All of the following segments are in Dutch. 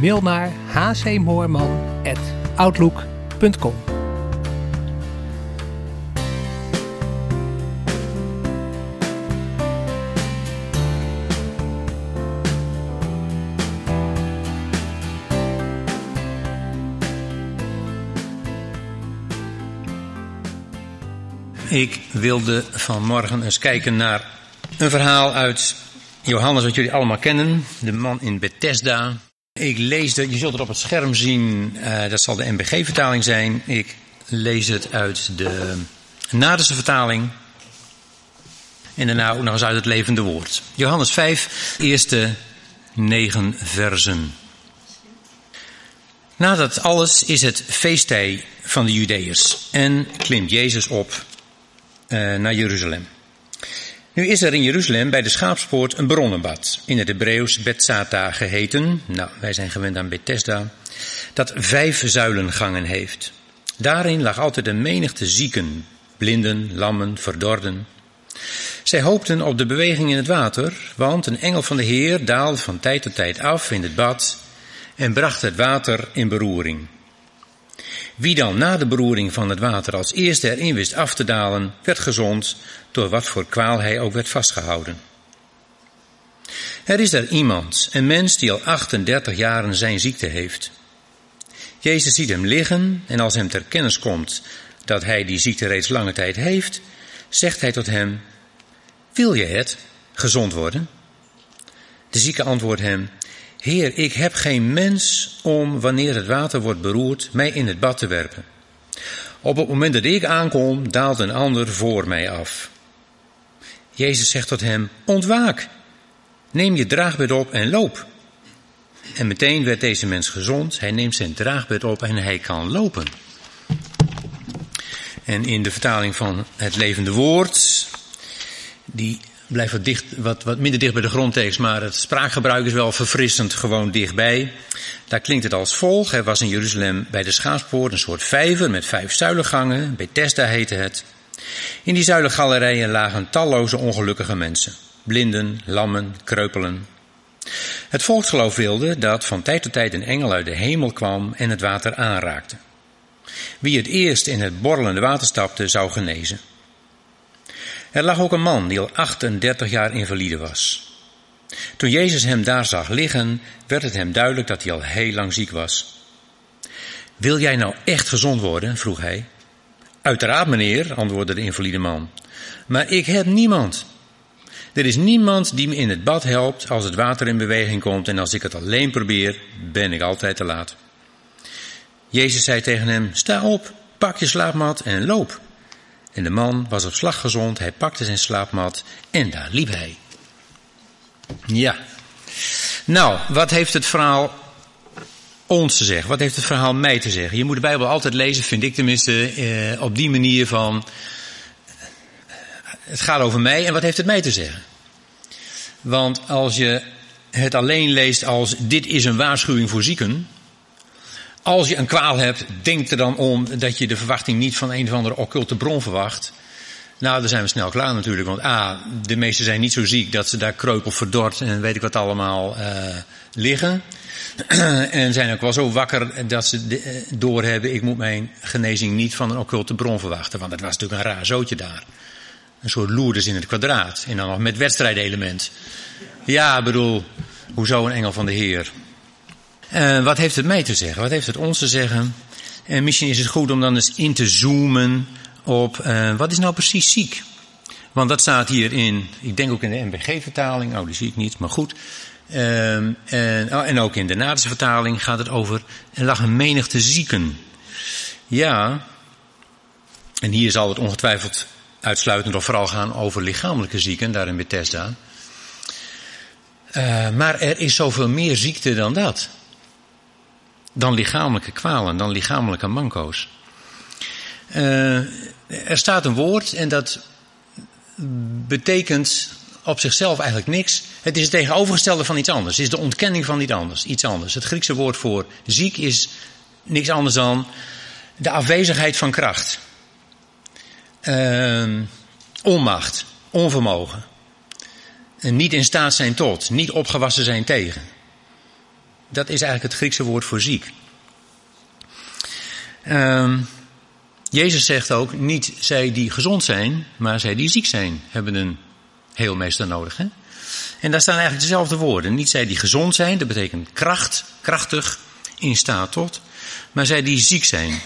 Mail naar hcmoorman.outlook.com Ik wilde vanmorgen eens kijken naar een verhaal uit Johannes, wat jullie allemaal kennen. De man in Bethesda. Ik lees dat, je zult het op het scherm zien, uh, dat zal de MBG-vertaling zijn. Ik lees het uit de Nadense vertaling. En daarna ook nog eens uit het levende woord. Johannes 5, eerste negen versen. Nadat alles is het feesttij van de Judeërs en klimt Jezus op uh, naar Jeruzalem. Nu is er in Jeruzalem bij de Schaapspoort een bronnenbad, in het Hebreeuws Bethsata geheten, nou wij zijn gewend aan Bethesda, dat vijf zuilengangen heeft. Daarin lag altijd een menigte zieken, blinden, lammen, verdorden. Zij hoopten op de beweging in het water, want een engel van de Heer daalde van tijd tot tijd af in het bad en bracht het water in beroering. Wie dan na de beroering van het water als eerste erin wist af te dalen, werd gezond, door wat voor kwaal hij ook werd vastgehouden. Er is daar iemand, een mens die al 38 jaren zijn ziekte heeft. Jezus ziet hem liggen en als hem ter kennis komt dat hij die ziekte reeds lange tijd heeft, zegt hij tot hem, wil je het, gezond worden? De zieke antwoordt hem, Heer, ik heb geen mens om, wanneer het water wordt beroerd, mij in het bad te werpen. Op het moment dat ik aankom, daalt een ander voor mij af. Jezus zegt tot hem, ontwaak, neem je draagbed op en loop. En meteen werd deze mens gezond, hij neemt zijn draagbed op en hij kan lopen. En in de vertaling van het levende woord, die blijft wat, dicht, wat, wat minder dicht bij de grondtekst, maar het spraakgebruik is wel verfrissend gewoon dichtbij. Daar klinkt het als volgt. Er was in Jeruzalem bij de Schaapspoort een soort vijver met vijf zuilengangen. Bethesda heette het. In die zuilengalerijen lagen talloze ongelukkige mensen. Blinden, lammen, kreupelen. Het volksgeloof wilde dat van tijd tot tijd een engel uit de hemel kwam en het water aanraakte. Wie het eerst in het borrelende water stapte, zou genezen. Er lag ook een man die al 38 jaar invalide was. Toen Jezus hem daar zag liggen, werd het hem duidelijk dat hij al heel lang ziek was. Wil jij nou echt gezond worden? vroeg hij. Uiteraard, meneer, antwoordde de invalide man. Maar ik heb niemand. Er is niemand die me in het bad helpt als het water in beweging komt en als ik het alleen probeer, ben ik altijd te laat. Jezus zei tegen hem, sta op, pak je slaapmat en loop. En de man was op slag gezond, hij pakte zijn slaapmat en daar liep hij. Ja. Nou, wat heeft het verhaal ons te zeggen? Wat heeft het verhaal mij te zeggen? Je moet de Bijbel altijd lezen, vind ik tenminste, eh, op die manier van... Het gaat over mij en wat heeft het mij te zeggen? Want als je het alleen leest als dit is een waarschuwing voor zieken, als je een kwaal hebt, denk er dan om dat je de verwachting niet van een of andere occulte bron verwacht. Nou, dan zijn we snel klaar natuurlijk. Want A, de meesten zijn niet zo ziek dat ze daar kreupel verdord en weet ik wat allemaal uh, liggen. en zijn ook wel zo wakker dat ze uh, doorhebben, ik moet mijn genezing niet van een occulte bron verwachten. Want het was natuurlijk een raar zootje daar. Een soort loerders in het kwadraat. En dan nog met wedstrijdelement. Ja, bedoel, hoezo een engel van de Heer? Uh, wat heeft het mij te zeggen? Wat heeft het ons te zeggen? En misschien is het goed om dan eens in te zoomen op uh, wat is nou precies ziek? Want dat staat hier in, ik denk ook in de MBG-vertaling, oh die zie ik niet, maar goed. Uh, en, oh, en, ook in de Nadense vertaling gaat het over, er lag een menigte zieken. Ja, en hier zal het ongetwijfeld uitsluitend of vooral gaan over lichamelijke zieken, daar in Bethesda. Uh, maar er is zoveel meer ziekte dan dat. Dan lichamelijke kwalen, dan lichamelijke manco's. Uh, er staat een woord en dat betekent op zichzelf eigenlijk niks. Het is het tegenovergestelde van iets anders. Het is de ontkenning van iets anders. Iets anders. Het Griekse woord voor ziek is niks anders dan de afwezigheid van kracht. Uh, onmacht, onvermogen. En niet in staat zijn tot, niet opgewassen zijn tegen. Dat is eigenlijk het Griekse woord voor ziek. Uh, Jezus zegt ook, niet zij die gezond zijn, maar zij die ziek zijn, hebben een heelmeester nodig. Hè? En daar staan eigenlijk dezelfde woorden. Niet zij die gezond zijn, dat betekent kracht, krachtig, in staat tot, maar zij die ziek zijn.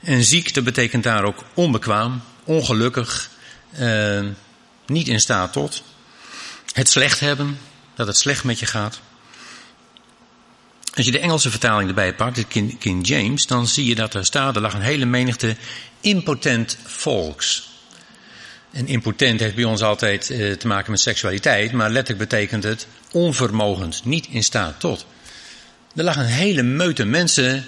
En ziek, dat betekent daar ook onbekwaam, ongelukkig, eh, niet in staat tot. Het slecht hebben, dat het slecht met je gaat. Als je de Engelse vertaling erbij pakt, de King, James, dan zie je dat er staat, er lag een hele menigte impotent volks. En impotent heeft bij ons altijd eh, te maken met seksualiteit, maar letterlijk betekent het onvermogend, niet in staat tot. Er lag een hele meute mensen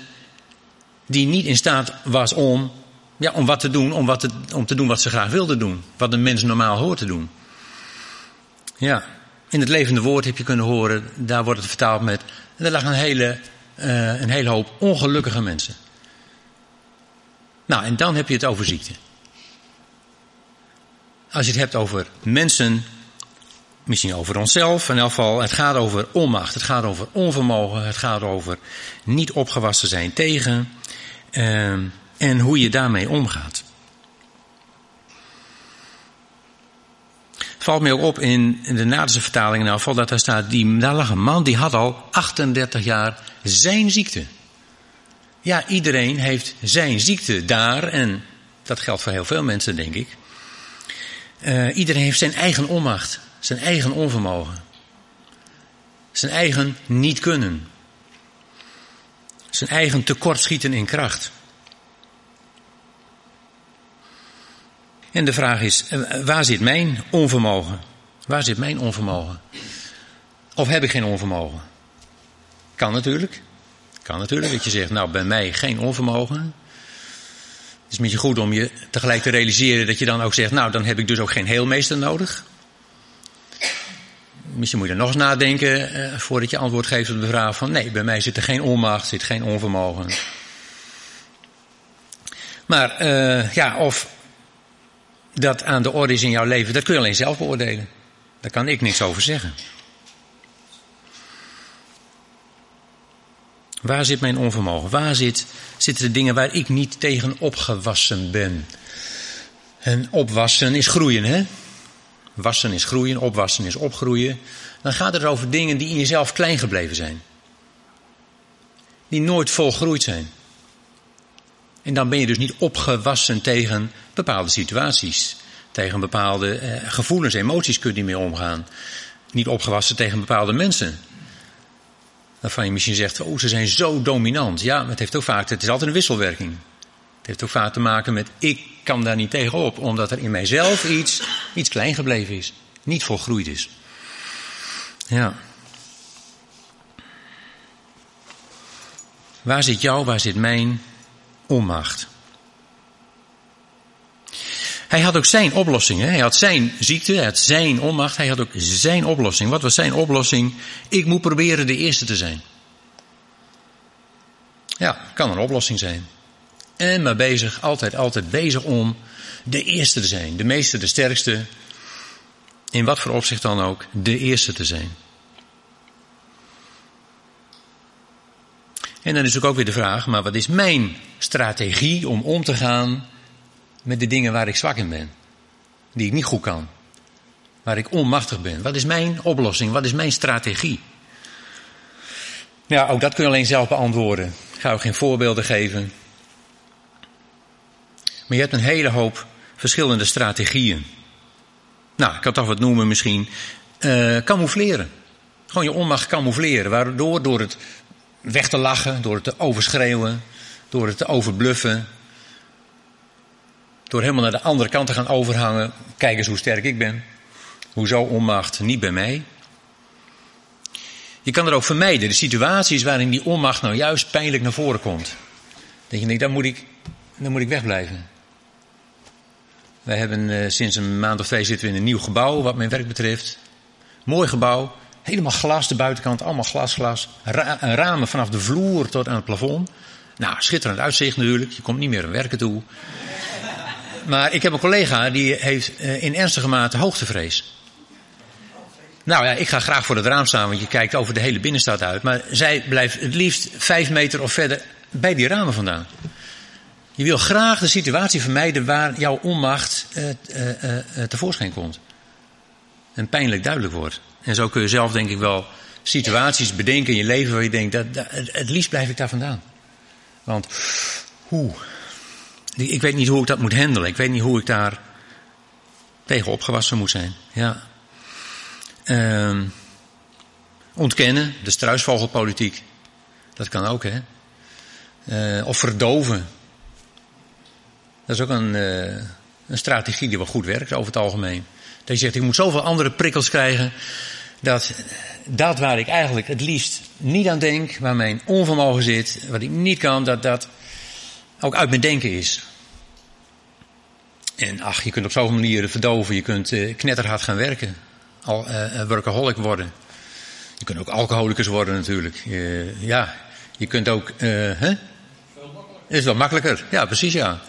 die niet in staat was om, ja, om wat te doen, om, wat te, om te doen wat ze graag wilden doen. Wat een mens normaal hoort te doen. Ja, in het levende woord heb je kunnen horen, daar wordt het vertaald met, er lag een hele, uh, een hele hoop ongelukkige mensen. Nou, en dan heb je het over ziekte. Als je het hebt over mensen, misschien over onszelf, in elk geval, het gaat over onmacht, het gaat over onvermogen, het gaat over niet opgewassen zijn tegen uh, en hoe je daarmee omgaat. Valt mij op in de Naderse vertaling in dat daar staat, die, daar lag een man die had al 38 jaar zijn ziekte. Ja, iedereen heeft zijn ziekte daar en dat geldt voor heel veel mensen denk ik. Uh, iedereen heeft zijn eigen onmacht, zijn eigen onvermogen. Zijn eigen niet kunnen. Zijn eigen tekortschieten in kracht. En de vraag is, eh, waar zit mijn onvermogen? Waar zit mijn onvermogen? Of heb ik geen onvermogen? Kan natuurlijk. Kan natuurlijk dat je zegt, nou bij mij geen onvermogen. Het is beetje goed om je tegelijk te realiseren dat je dan ook zegt, nou dan heb ik dus ook geen heelmeester nodig. Misschien moet je er nog eens nadenken eh, voordat je antwoord geeft op de vraag van nee, bij mij zit er geen onmacht, zit geen onvermogen. Maar uh, ja, of dat aan de orde is in jouw leven, dat kun je alleen zelf beoordelen. Daar kan ik niks over zeggen. Waar zit mijn onvermogen? Waar zit, zitten de dingen waar ik niet tegen opgewassen ben? En opwassen is groeien, hè? Wassen is groeien, opwassen is opgroeien. Dan gaat het over dingen die in jezelf klein gebleven zijn. Die nooit volgroeid zijn. En dan ben je dus niet opgewassen tegen bepaalde situaties. Tegen bepaalde eh, gevoelens, emoties kun je niet meer omgaan. Niet opgewassen tegen bepaalde mensen. Waarvan je misschien zegt, oh ze zijn zo dominant. Ja, maar het heeft ook vaak, het is altijd een wisselwerking. Het heeft ook vaak te maken met, ik kan daar niet tegenop. Omdat er in mijzelf iets, iets klein gebleven is. Niet volgroeid is. Ja. Waar zit jou, waar zit mijn onmacht? Hij had ook zijn oplossing. Hè? Hij had zijn ziekte, hij had zijn onmacht, hij had ook zijn oplossing. Wat was zijn oplossing? Ik moet proberen de eerste te zijn. Ja, kan een oplossing zijn. En maar bezig, altijd, altijd bezig om de eerste te zijn. De meeste, de sterkste. In wat voor opzicht dan ook, de eerste te zijn. En dan is ook weer de vraag, maar wat is mijn strategie om om te gaan met de dingen waar ik zwak in ben. Die ik niet goed kan. Waar ik onmachtig ben. Wat is mijn oplossing? Wat is mijn strategie? Ja, ook dat kun je alleen zelf beantwoorden. Ik ga ook geen voorbeelden geven. Maar je hebt een hele hoop verschillende strategieën. Nou, ik kan toch wat noemen misschien. Uh, camoufleren. Gewoon je onmacht camoufleren. Waardoor door het weg te lachen, door het te overschreeuwen, door het te overbluffen, door helemaal naar de andere kant te gaan overhangen. Kijk eens hoe sterk ik ben. Hoezo onmacht niet bij mij? Je kan er ook vermijden, de situaties waarin die onmacht nou juist pijnlijk naar voren komt. Dat je denkt, dan moet ik, dan moet ik wegblijven. Wij hebben uh, sinds een maand of twee zitten we in een nieuw gebouw, wat mijn werk betreft. Mooi gebouw, helemaal glas, de buitenkant, allemaal glas, glas. Ra ramen vanaf de vloer tot aan het plafond. Nou, schitterend uitzicht natuurlijk, je komt niet meer aan werken toe. Maar ik heb een collega die heeft uh, in ernstige mate hoogtevrees. Nou ja, ik ga graag voor het raam staan, want je kijkt over de hele binnenstad uit. Maar zij blijft het liefst vijf meter of verder bij die ramen vandaan. Je wil graag de situatie vermijden waar jouw onmacht uh, uh, uh, tevoorschijn komt. En pijnlijk duidelijk wordt. En zo kun je zelf denk ik wel situaties bedenken in je leven waar je denkt, dat, dat, het liefst blijf ik daar vandaan. Want, hoe? Ik weet niet hoe ik dat moet handelen. Ik weet niet hoe ik daar tegen opgewassen moet zijn. Ja. Uh, ontkennen, de struisvogelpolitiek. Dat kan ook, hè. Uh, of verdoven. Dat is ook een, uh, een strategie die wel goed werkt over het algemeen. Dat je zegt, ik moet zoveel andere prikkels krijgen. Dat dat waar ik eigenlijk het liefst niet aan denk, waar mijn onvermogen zit, wat ik niet kan, dat dat ook uit mijn denken is. En ach, je kunt op zoveel manieren verdoven. Je kunt uh, knetterhard gaan werken. Al, uh, workaholic worden. Je kunt ook alcoholicus worden natuurlijk. Uh, ja, je kunt ook... hè? Is wel makkelijker. Ja, precies ja.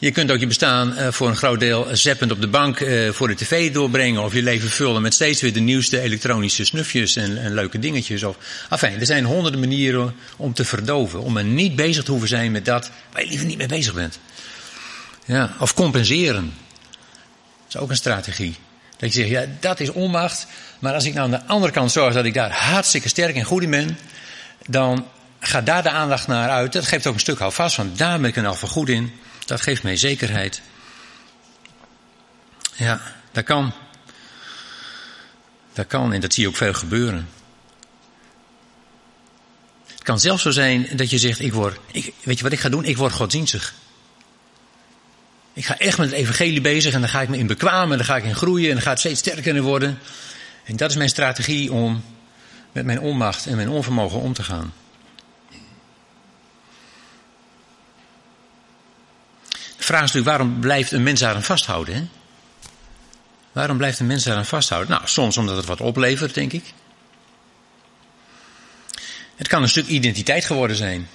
Je kunt ook je bestaan uh, voor een groot deel zeppend op de bank uh, voor de tv doorbrengen. Of je leven vullen met steeds weer de nieuwste elektronische snufjes en, en leuke dingetjes. Of, enfin, er zijn honderden manieren om te verdoven. Om er niet bezig te hoeven zijn met dat waar je liever niet mee bezig bent. Ja, of compenseren. Dat is ook een strategie. Dat je zegt, ja, dat is onmacht. Maar als ik nou aan de andere kant zorg dat ik daar hartstikke sterk en goed in ben. Dan gaat daar de aandacht naar uit. Dat geeft ook een stuk houvast, want daar ben ik er al voor goed in. Dat geeft mij zekerheid. Ja, dat kan. Dat kan en dat zie je ook veel gebeuren. Het kan zelfs zo zijn dat je zegt, ik word, ik, weet je wat ik ga doen? Ik word godsdienstig. Ik ga echt met het evangelie bezig en dan ga ik me in bekwamen, en dan ga ik in groeien en dan gaat het steeds sterker in worden. En dat is mijn strategie om met mijn onmacht en mijn onvermogen om te gaan. Vraag is natuurlijk, waarom blijft een mens daaraan vasthouden? Hè? Waarom blijft een mens daaraan vasthouden? Nou, soms omdat het wat oplevert, denk ik. Het kan een stuk identiteit geworden zijn.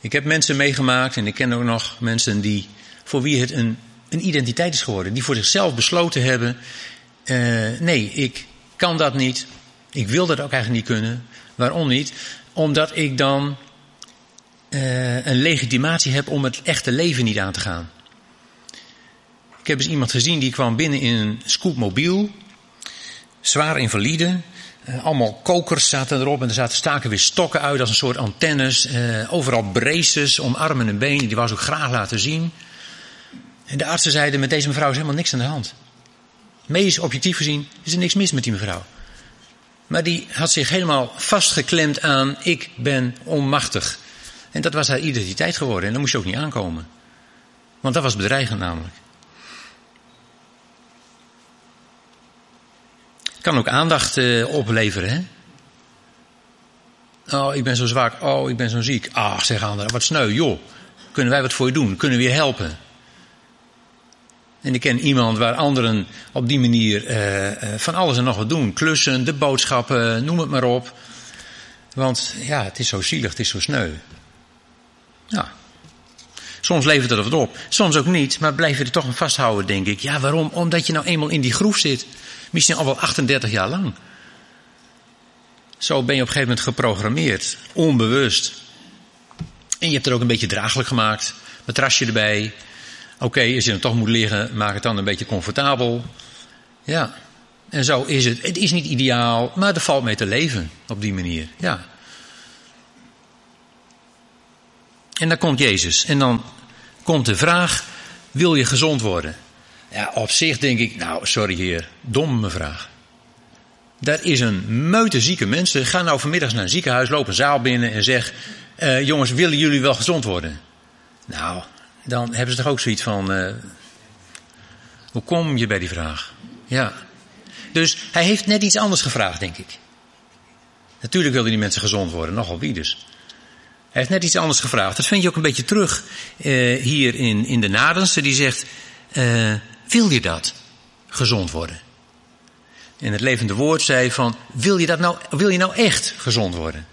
Ik heb mensen meegemaakt en ik ken ook nog mensen die, voor wie het een, een identiteit is geworden. Die voor zichzelf besloten hebben, uh, nee, ik kan dat niet. Ik wil dat ook eigenlijk niet kunnen. Waarom niet? Omdat ik dan uh, een legitimatie heb om het echte leven niet aan te gaan. Ik heb eens iemand gezien die kwam binnen in een scootmobiel. Zwaar invalide. Uh, allemaal kokers zaten erop en er zaten staken weer stokken uit als een soort antennes. Uh, overal braces om armen en benen. Die ze ook graag laten zien. En de artsen zeiden met deze mevrouw is helemaal niks aan de hand. Medisch objectief gezien is er niks mis met die mevrouw. Maar die had zich helemaal vastgeklemd aan ik ben onmachtig. En dat was haar identiteit geworden en daar moest je ook niet aankomen. Want dat was bedreigend namelijk. Kan ook aandacht uh, opleveren, hè? Oh, ik ben zo zwak. Oh, ik ben zo ziek. Ach, zeg anderen, wat sneu. Joh, kunnen wij wat voor je doen? Kunnen we je helpen? En ik ken iemand waar anderen op die manier uh, uh, van alles en nog wat doen. Klussen, de boodschappen, noem het maar op. Want ja, het is zo zielig, het is zo sneu. Ja. Soms levert het wat op, soms ook niet, maar blijf je er toch aan vasthouden, denk ik. Ja, waarom? Omdat je nou eenmaal in die groef zit. Misschien al wel 38 jaar lang. Zo ben je op een gegeven moment geprogrammeerd, onbewust. En je hebt er ook een beetje draaglijk gemaakt. Matrasje erbij. Oké, okay, als je dan toch moet liggen, maak het dan een beetje comfortabel. Ja, en zo is het. Het is niet ideaal, maar er valt mee te leven op die manier. Ja. En dan komt Jezus. En dan komt de vraag: wil je gezond worden? Ja, op zich denk ik, nou, sorry heer, domme vraag. Daar is een meute zieke mensen. Ga nou vanmiddag naar een ziekenhuis, loop een zaal binnen en zeg: uh, jongens, willen jullie wel gezond worden? Nou, dan hebben ze toch ook zoiets van: uh, hoe kom je bij die vraag? Ja. Dus hij heeft net iets anders gevraagd, denk ik. Natuurlijk wilden die mensen gezond worden, nogal wie dus. Hij heeft net iets anders gevraagd. Dat vind je ook een beetje terug uh, hier in, in de Nadense. Die zegt, uh, wil je dat? Gezond worden. En het levende woord zei van, wil je, dat nou, wil je nou echt gezond worden?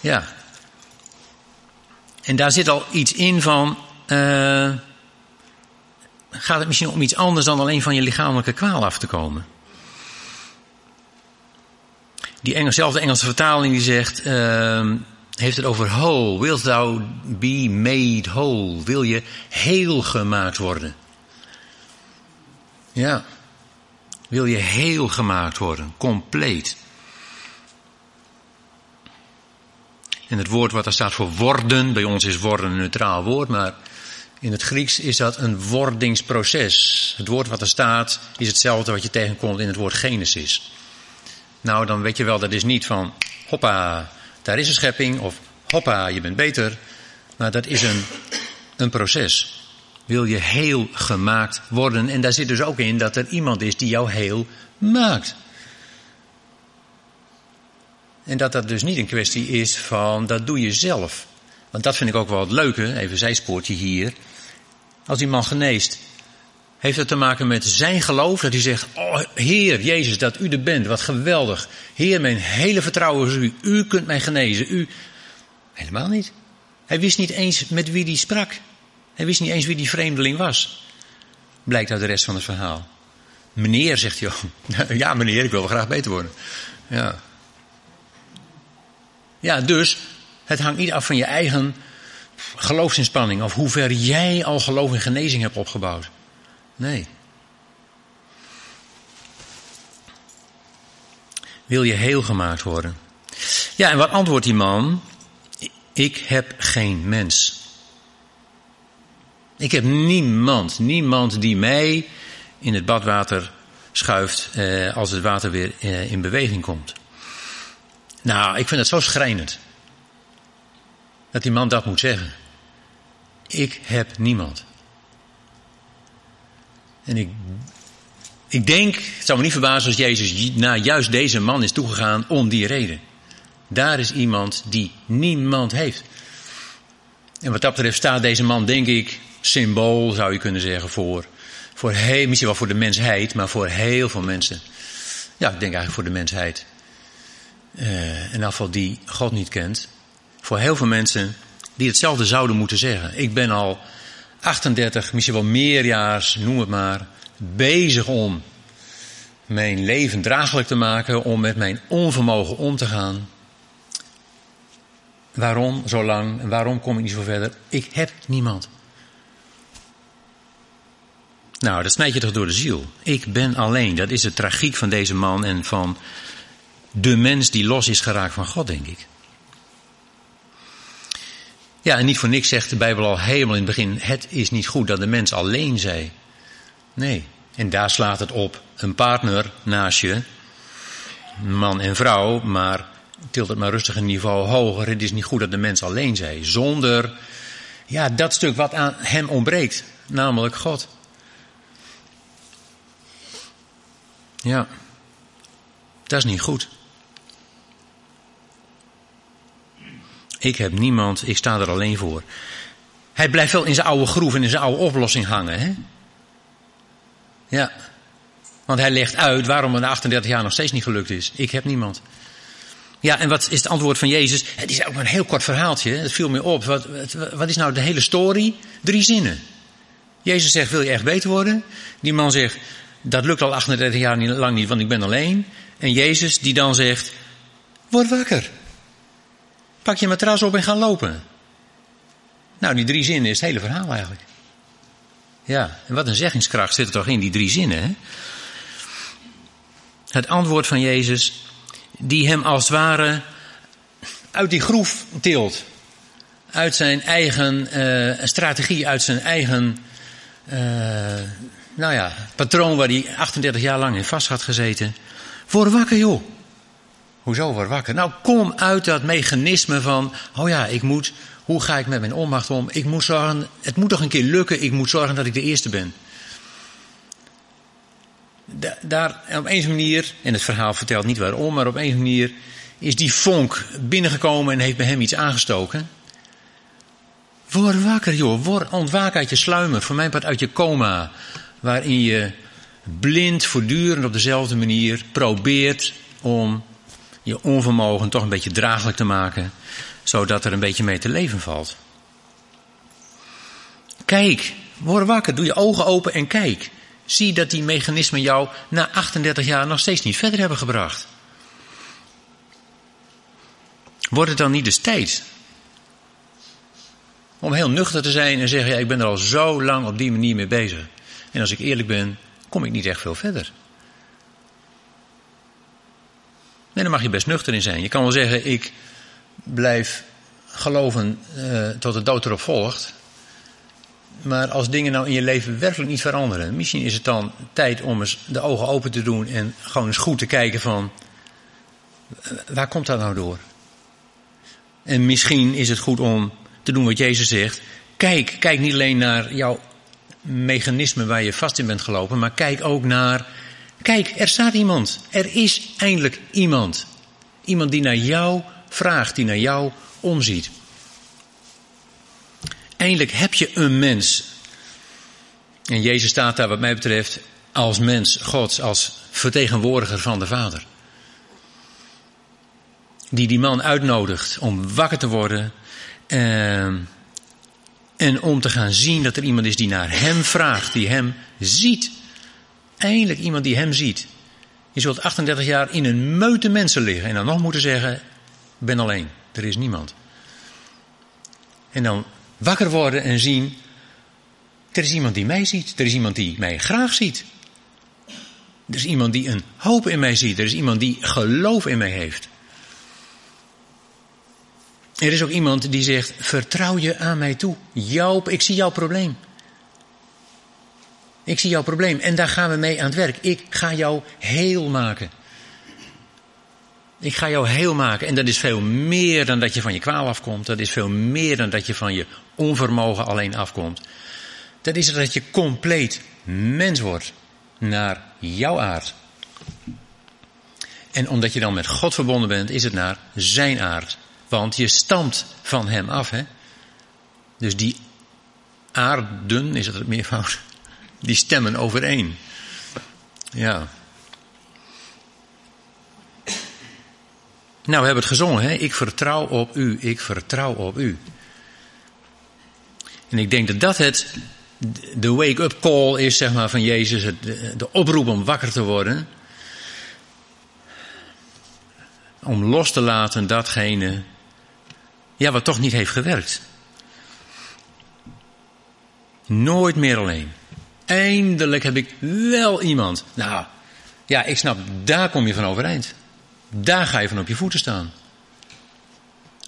Ja. En daar zit al iets in van, uh, gaat het misschien om iets anders dan alleen van je lichamelijke kwaal af te komen? Die Engelszelfde Engelse vertaling die zegt, uh, heeft het over whole. Wilt thou be made whole? Wil je heel gemaakt worden? Ja. Wil je heel gemaakt worden? Compleet. En het woord wat er staat voor worden, bij ons is worden een neutraal woord, maar in het Grieks is dat een wordingsproces. Het woord wat er staat is hetzelfde wat je tegenkomt in het woord Genesis. Nou, dan weet je wel, dat is niet van hoppa, daar is een schepping of hoppa, je bent beter. Maar dat is een, een proces. Wil je heel gemaakt worden? En daar zit dus ook in dat er iemand is die jou heel maakt. En dat dat dus niet een kwestie is van dat doe je zelf. Want dat vind ik ook wel het leuke, even zijspoortje hier. Als die man geneest, heeft het te maken met zijn geloof. Dat hij zegt, oh Heer Jezus, dat u er bent, wat geweldig. Heer, mijn hele vertrouwen is u. U kunt mij genezen. U... Helemaal niet. Hij wist niet eens met wie hij sprak. Hij wist niet eens wie die vreemdeling was. Blijkt uit de rest van het verhaal. Meneer, zegt hij. ja meneer, ik wil wel graag beter worden. Ja. Ja, dus het hangt niet af van je eigen geloofsinspanning. Of hoe ver jij al geloof in genezing hebt opgebouwd. Nee. Wil je heel gemaakt worden? Ja, en wat antwoordt die man? Ik heb geen mens. Ik heb niemand, niemand die mij in het badwater schuift eh, als het water weer eh, in beweging komt. Nou, ik vind het zo schrijnend. Dat die man dat moet zeggen. Ik heb niemand. En ik, ik denk, het zou me niet verbazen als Jezus naar juist deze man is toegegaan om die reden. Daar is iemand die niemand heeft. En wat dat betreft staat deze man, denk ik, symbool zou je kunnen zeggen voor, voor heel, misschien wel voor de mensheid, maar voor heel veel mensen. Ja, ik denk eigenlijk voor de mensheid. Uh, in ieder geval die God niet kent. Voor heel veel mensen die hetzelfde zouden moeten zeggen. Ik ben al 38, misschien wel meerjaars, noem het maar, bezig om mijn leven draaglijk te maken, om met mijn onvermogen om te gaan. Waarom zo lang waarom kom ik niet zo verder? Ik heb niemand. Nou, dat snijdt je toch door de ziel. Ik ben alleen. Dat is de tragiek van deze man en van de mens die los is geraakt van God, denk ik. Ja, en niet voor niks zegt de Bijbel al helemaal in het begin: het is niet goed dat de mens alleen zij. Nee, en daar slaat het op. Een partner naast je, man en vrouw, maar tilt het maar rustig een niveau hoger. Het is niet goed dat de mens alleen zij. Zonder ja, dat stuk wat aan hem ontbreekt, namelijk God. Ja, dat is niet goed. Ik heb niemand, ik sta er alleen voor. Hij blijft wel in zijn oude groef en in zijn oude oplossing hangen. Hè? Ja. Want hij legt uit waarom het na 38 jaar nog steeds niet gelukt is. Ik heb niemand. Ja, en wat is het antwoord van Jezus? Het is ook maar een heel kort verhaaltje. Het viel me op. Wat, wat is nou de hele story? Drie zinnen. Jezus zegt, wil je echt beter worden? Die man zegt, dat lukt al 38 jaar lang niet, want ik ben alleen. En Jezus die dan zegt, word wakker. Pak je matras op en ga lopen. Nou, die drie zinnen is het hele verhaal eigenlijk. Ja, en wat een zeggingskracht zit er toch in die drie zinnen. Hè? Het antwoord van Jezus, die hem als het ware uit die groef tilt. Uit zijn eigen uh, strategie, uit zijn eigen uh, nou ja, patroon waar hij 38 jaar lang in vast had gezeten. Word wakker joh. Hoezo word wakker? Nou, kom uit dat mechanisme van, oh ja, ik moet, hoe ga ik met mijn onmacht om? Ik moet zorgen, het moet toch een keer lukken, ik moet zorgen dat ik de eerste ben. Da daar, op een manier, en het verhaal vertelt niet waarom, maar op een manier is die vonk binnengekomen en heeft bij hem iets aangestoken. Word wakker, joh. Word, ontwaak uit je sluimer. Voor mijn part uit je coma. Waarin je blind voortdurend op dezelfde manier probeert om je onvermogen toch een beetje draaglijk te maken. Zodat er een beetje mee te leven valt. Kijk, word wakker. Doe je ogen open en kijk. Zie dat die mechanismen jou na 38 jaar nog steeds niet verder hebben gebracht. Wordt het dan niet eens tijd om heel nuchter te zijn en zeggen: ja, ik ben er al zo lang op die manier mee bezig. En als ik eerlijk ben, kom ik niet echt veel verder. Nee, daar mag je best nuchter in zijn. Je kan wel zeggen: ik blijf geloven uh, tot de dood erop volgt. Maar als dingen nou in je leven werkelijk niet veranderen, misschien is het dan tijd om eens de ogen open te doen en gewoon eens goed te kijken van eh, waar komt dat nou door? En misschien is het goed om te doen wat Jezus zegt. Kijk, kijk niet alleen naar jouw mechanisme waar je vast in bent gelopen, maar kijk ook naar. Kijk, er staat iemand. Er is eindelijk iemand. Iemand die naar jou vraagt, die naar jou omziet. Eindelijk heb je een mens. En Jezus staat daar, wat mij betreft, als mens Gods, als vertegenwoordiger van de Vader. Die die man uitnodigt om wakker te worden. Uh, en om te gaan zien dat er iemand is die naar hem vraagt, die hem ziet. Eindelijk iemand die hem ziet. Je zult 38 jaar in een meute mensen liggen en dan nog moeten zeggen: ben alleen, er is niemand. En dan wakker worden en zien: er is iemand die mij ziet, er is iemand die mij graag ziet. Er is iemand die een hoop in mij ziet, er is iemand die geloof in mij heeft. Er is ook iemand die zegt: Vertrouw je aan mij toe. Joop, ik zie jouw probleem. Ik zie jouw probleem en daar gaan we mee aan het werk. Ik ga jou heel maken. Ik ga jou heel maken. En dat is veel meer dan dat je van je kwaal afkomt. Dat is veel meer dan dat je van je onvermogen alleen afkomt. Dat is dat je compleet mens wordt naar jouw aard. En omdat je dan met God verbonden bent, is het naar zijn aard. Want je stamt van hem af. Hè? Dus die aarden, is het het meervoud, die stemmen overeen. Ja. Nou, we hebben het gezongen, hè? Ik vertrouw op u, ik vertrouw op u. En ik denk dat dat het, de wake-up call is, zeg maar, van Jezus. Het, de oproep om wakker te worden. Om los te laten datgene, ja, wat toch niet heeft gewerkt. Nooit meer alleen. Eindelijk heb ik wel iemand. Nou, ja, ik snap, daar kom je van overeind. Daar ga je van op je voeten staan.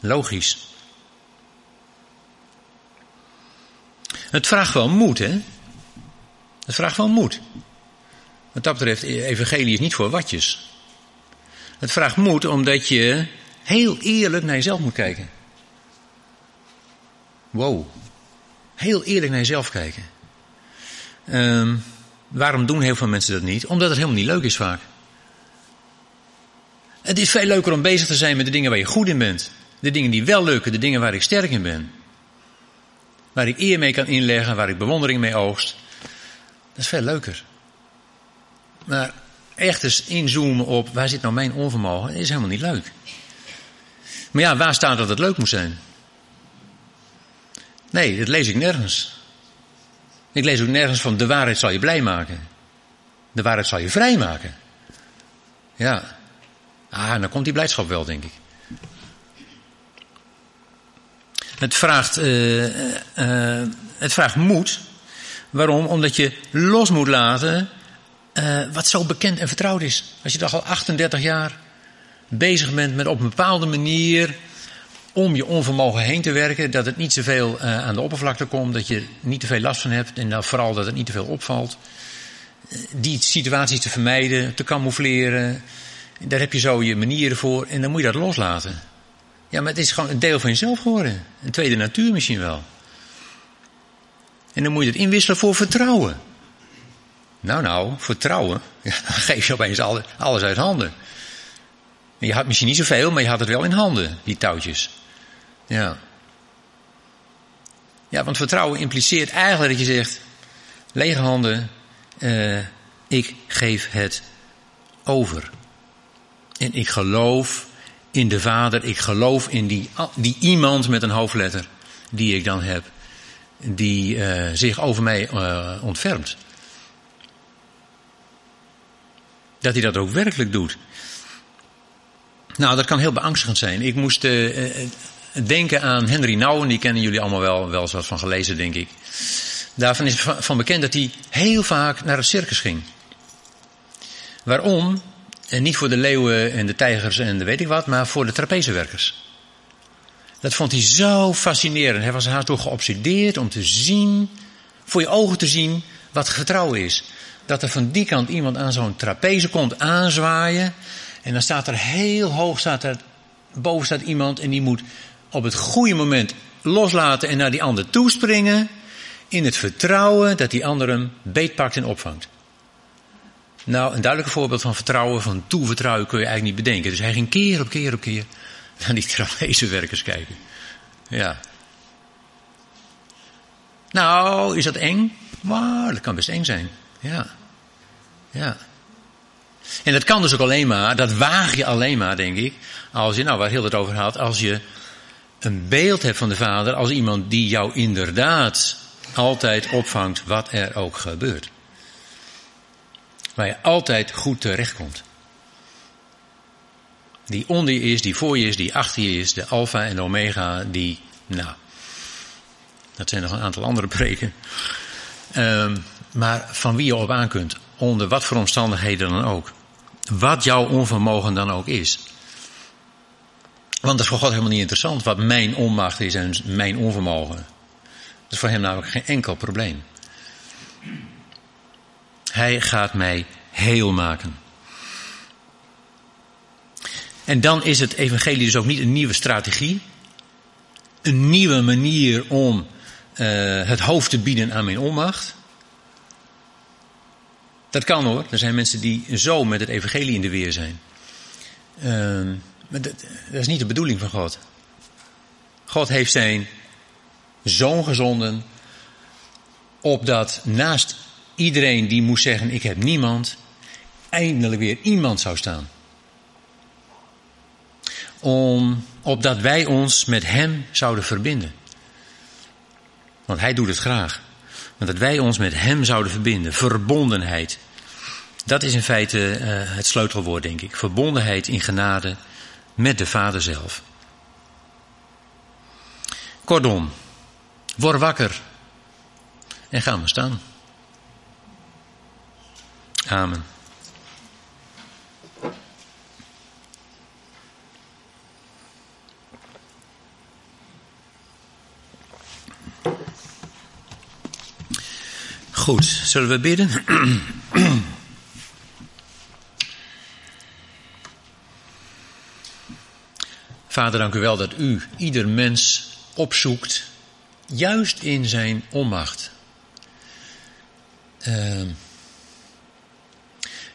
Logisch. Het vraagt wel moed, hè? Het vraagt wel moed. Wat dat betreft, evangelie is niet voor watjes. Het vraagt moed omdat je heel eerlijk naar jezelf moet kijken. Wow. Heel eerlijk naar jezelf kijken. Um, waarom doen heel veel mensen dat niet? Omdat het helemaal niet leuk is vaak. Het is veel leuker om bezig te zijn met de dingen waar je goed in bent. De dingen die wel lukken, de dingen waar ik sterk in ben. Waar ik eer mee kan inleggen, waar ik bewondering mee oogst. Dat is veel leuker. Maar echt eens inzoomen op waar zit nou mijn onvermogen, is helemaal niet leuk. Maar ja, waar staat dat het leuk moet zijn? Nee, dat lees ik nergens. Ik lees ook nergens van de waarheid zal je blij maken. De waarheid zal je vrij maken. Ja. Ah, dan komt die blijdschap wel, denk ik. Het vraagt, uh, het vraagt moed. Waarom? Omdat je los moet laten uh, wat zo bekend en vertrouwd is. Als je toch al 38 jaar bezig bent met op een bepaalde manier om je onvermogen heen te werken, dat het niet zoveel uh, aan de oppervlakte komt, dat je niet te veel last van hebt en vooral dat het niet te veel opvalt. Die situaties te vermijden, te camoufleren, daar heb je zo je manieren voor en dan moet je dat loslaten. Ja, maar het is gewoon een deel van jezelf geworden. Een tweede natuur misschien wel. En dan moet je het inwisselen voor vertrouwen. Nou, nou, vertrouwen. Ja, dan geef je opeens alles uit handen. Je had misschien niet zoveel, maar je had het wel in handen, die touwtjes. Ja. Ja, want vertrouwen impliceert eigenlijk dat je zegt: lege handen, uh, ik geef het over. En ik geloof in de Vader, ik geloof in die, die iemand met een hoofdletter die ik dan heb, die uh, zich over mij uh, ontfermt. Dat hij dat ook werkelijk doet. Nou, dat kan heel beangstigend zijn. Ik moest denken aan Henry Nouwen, die kennen jullie allemaal wel, wel eens van gelezen, denk ik. Daarvan is van bekend dat hij heel vaak naar het circus ging. Waarom? En niet voor de leeuwen en de tijgers en de weet ik wat, maar voor de trapezewerkers. Dat vond hij zo fascinerend. Hij was haast door geobsedeerd om te zien, voor je ogen te zien, wat vertrouwen is. Dat er van die kant iemand aan zo'n trapeze komt aanzwaaien. En dan staat er heel hoog, staat er, boven staat iemand en die moet op het goede moment loslaten en naar die ander toespringen. In het vertrouwen dat die ander hem beetpakt en opvangt. Nou, een duidelijk voorbeeld van vertrouwen, van toevertrouwen kun je eigenlijk niet bedenken. Dus hij ging keer op keer op keer naar die trapezewerkers kijken. Ja. Nou, is dat eng? Maar dat kan best eng zijn. Ja. Ja. En dat kan dus ook alleen maar, dat waag je alleen maar, denk ik, als je, nou waar heel het over had, als je een beeld hebt van de Vader als iemand die jou inderdaad altijd opvangt wat er ook gebeurt. Waar je altijd goed terechtkomt. Die onder je is, die voor je is, die achter je is, de alfa en de omega, die, nou, dat zijn nog een aantal andere preken. Um, maar van wie je op aan kunt, onder wat voor omstandigheden dan ook. Wat jouw onvermogen dan ook is. Want dat is voor God helemaal niet interessant wat mijn onmacht is en mijn onvermogen. Dat is voor hem namelijk geen enkel probleem. Hij gaat mij heel maken. En dan is het evangelie dus ook niet een nieuwe strategie. Een nieuwe manier om uh, het hoofd te bieden aan mijn onmacht. Dat kan hoor. Er zijn mensen die zo met het evangelie in de weer zijn. Uh, maar dat, is niet de bedoeling van God. God heeft zijn zoon gezonden, opdat naast iedereen die moest zeggen: Ik heb niemand, eindelijk weer iemand zou staan. Om, opdat wij ons met Hem zouden verbinden. Want Hij doet het graag. Want dat wij ons met Hem zouden verbinden. Verbondenheid. Dat is in feite uh, het sleutelwoord, denk ik. Verbondenheid in genade met de Vader zelf. Kortom, word wakker en ga maar staan. Amen. Goed, zullen we bidden? Vader, dank u wel dat u ieder mens opzoekt, juist in zijn onmacht. Uh,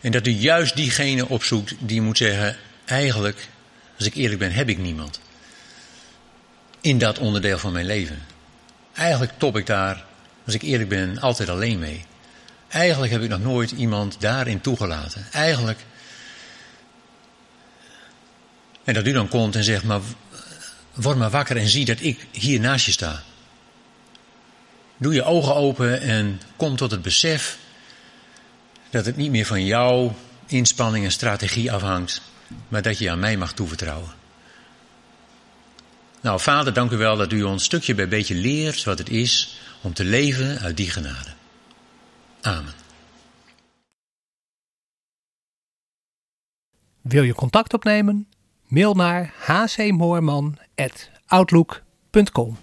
en dat u juist diegene opzoekt die moet zeggen, eigenlijk, als ik eerlijk ben, heb ik niemand. In dat onderdeel van mijn leven. Eigenlijk top ik daar, als ik eerlijk ben, altijd alleen mee. Eigenlijk heb ik nog nooit iemand daarin toegelaten. Eigenlijk en dat u dan komt en zegt, maar word maar wakker en zie dat ik hier naast je sta. Doe je ogen open en kom tot het besef dat het niet meer van jouw inspanning en strategie afhangt, maar dat je aan mij mag toevertrouwen. Nou, vader, dank u wel dat u ons stukje bij beetje leert wat het is om te leven uit die genade. Amen. Wil je contact opnemen? Mail naar hcmoorman.outlook.com